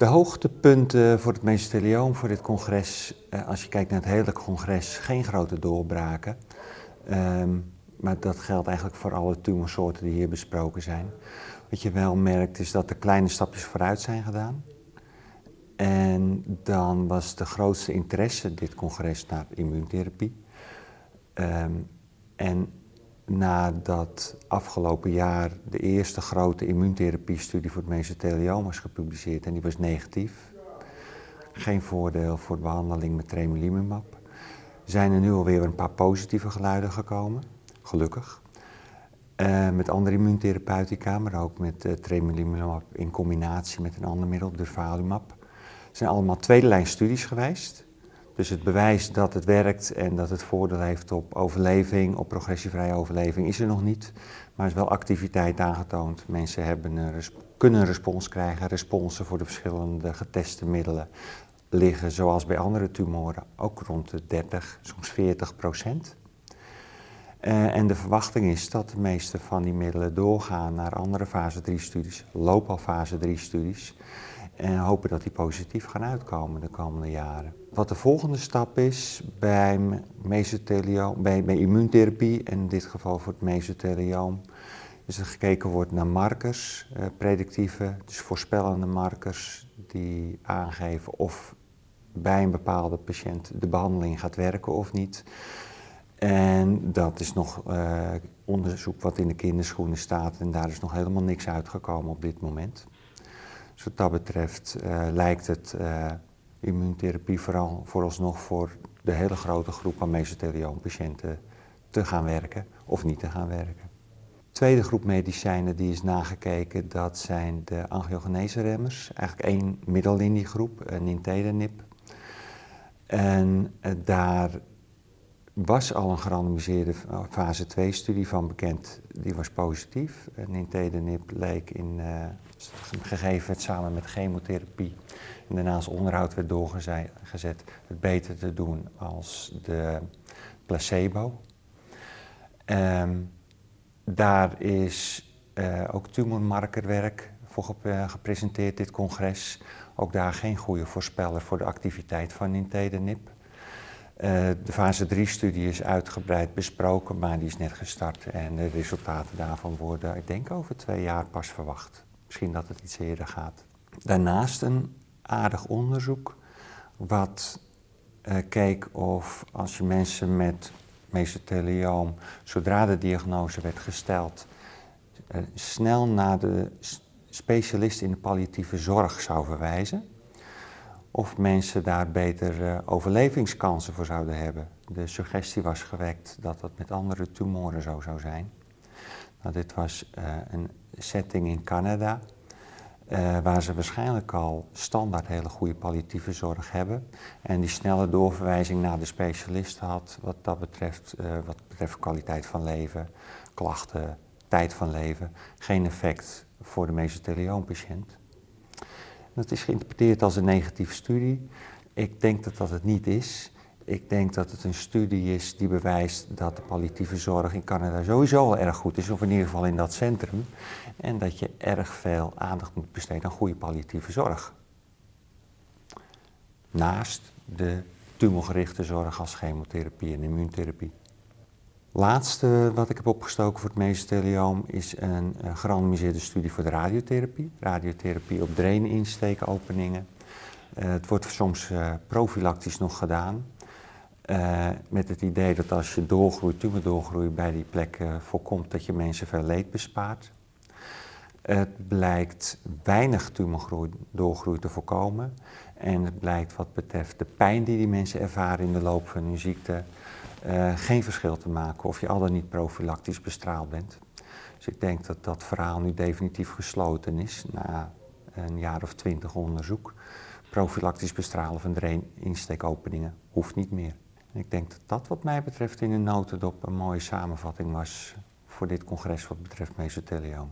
De hoogtepunten voor het mesothelioom, voor dit congres, eh, als je kijkt naar het hele congres, geen grote doorbraken. Ehm, maar dat geldt eigenlijk voor alle tumorsoorten die hier besproken zijn. Wat je wel merkt is dat er kleine stapjes vooruit zijn gedaan. En dan was de grootste interesse dit congres naar immuuntherapie. Ehm, en nadat afgelopen jaar de eerste grote immuuntherapie-studie voor het mesothelioom was gepubliceerd en die was negatief, geen voordeel voor de behandeling met tremelimumab, zijn er nu alweer een paar positieve geluiden gekomen, gelukkig. Uh, met andere immuuntherapeutica, maar ook met uh, in combinatie met een ander middel, durvalumab. Het zijn allemaal tweede lijn studies geweest. Dus het bewijs dat het werkt en dat het voordeel heeft op overleving, op progressievrije overleving, is er nog niet. Maar is wel activiteit aangetoond. Mensen hebben een kunnen respons krijgen. Responsen voor de verschillende geteste middelen liggen, zoals bij andere tumoren, ook rond de 30, soms 40 procent. Uh, en de verwachting is dat de meeste van die middelen doorgaan naar andere fase 3 studies, lopen al fase 3 studies. En hopen dat die positief gaan uitkomen de komende jaren. Wat de volgende stap is bij mesothelioom, bij, bij immuuntherapie, en in dit geval voor het mesothelioom, is dat gekeken wordt naar markers, eh, predictieve, dus voorspellende markers die aangeven of bij een bepaalde patiënt de behandeling gaat werken of niet. En dat is nog uh, onderzoek wat in de kinderschoenen staat en daar is nog helemaal niks uitgekomen op dit moment. Dus wat dat betreft uh, lijkt het uh, immuuntherapie vooral vooralsnog voor de hele grote groep aan mesothelioompatiënten te gaan werken of niet te gaan werken. De tweede groep medicijnen die is nagekeken, dat zijn de angiogenese-remmers. Eigenlijk één middel in die groep, nintedanib. En daar was al een gerandomiseerde fase 2-studie van bekend. Die was positief. Nintedanib leek in, uh, gegeven werd samen met chemotherapie en daarna als onderhoud werd doorgezet, het beter te doen als de placebo. Um, daar is uh, ook tumormarkerwerk voor gepresenteerd, dit congres. Ook daar geen goede voorspeller voor de activiteit van nintedanib. Uh, de fase 3-studie is uitgebreid besproken, maar die is net gestart en de resultaten daarvan worden, ik denk, over twee jaar pas verwacht. Misschien dat het iets eerder gaat. Daarnaast een aardig onderzoek wat uh, keek of als je mensen met mesothelioom, zodra de diagnose werd gesteld, uh, snel naar de specialist in de palliatieve zorg zou verwijzen of mensen daar beter uh, overlevingskansen voor zouden hebben. De suggestie was gewekt dat dat met andere tumoren zo zou zijn. Nou, dit was uh, een setting in Canada, uh, waar ze waarschijnlijk al standaard hele goede palliatieve zorg hebben. En die snelle doorverwijzing naar de specialist had wat dat betreft, wat betreft kwaliteit van leven, klachten, tijd van leven, geen effect voor de mesothelioompatiënt. Dat is geïnterpreteerd als een negatieve studie. Ik denk dat dat het niet is. Ik denk dat het een studie is die bewijst dat de palliatieve zorg in Canada sowieso al erg goed is, of in ieder geval in dat centrum. En dat je erg veel aandacht moet besteden aan goede palliatieve zorg. Naast de tumorgerichte zorg als chemotherapie en immuuntherapie. Laatste wat ik heb opgestoken voor het mesothelioom is een, een gerandomiseerde studie voor de radiotherapie. Radiotherapie op draininsteekopeningen. Uh, het wordt soms uh, profilactisch nog gedaan. Met het idee dat als je doorgroei, tumordoorgroei bij die plek voorkomt, dat je mensen veel leed bespaart. Het blijkt weinig tumordoorgroei te voorkomen. En het blijkt wat betreft de pijn die die mensen ervaren in de loop van hun ziekte uh, geen verschil te maken of je al dan niet profilactisch bestraald bent. Dus ik denk dat dat verhaal nu definitief gesloten is na een jaar of twintig onderzoek. Profilactisch bestralen van insteekopeningen hoeft niet meer. En ik denk dat dat wat mij betreft in een notendop een mooie samenvatting was voor dit congres wat betreft mesothelioom.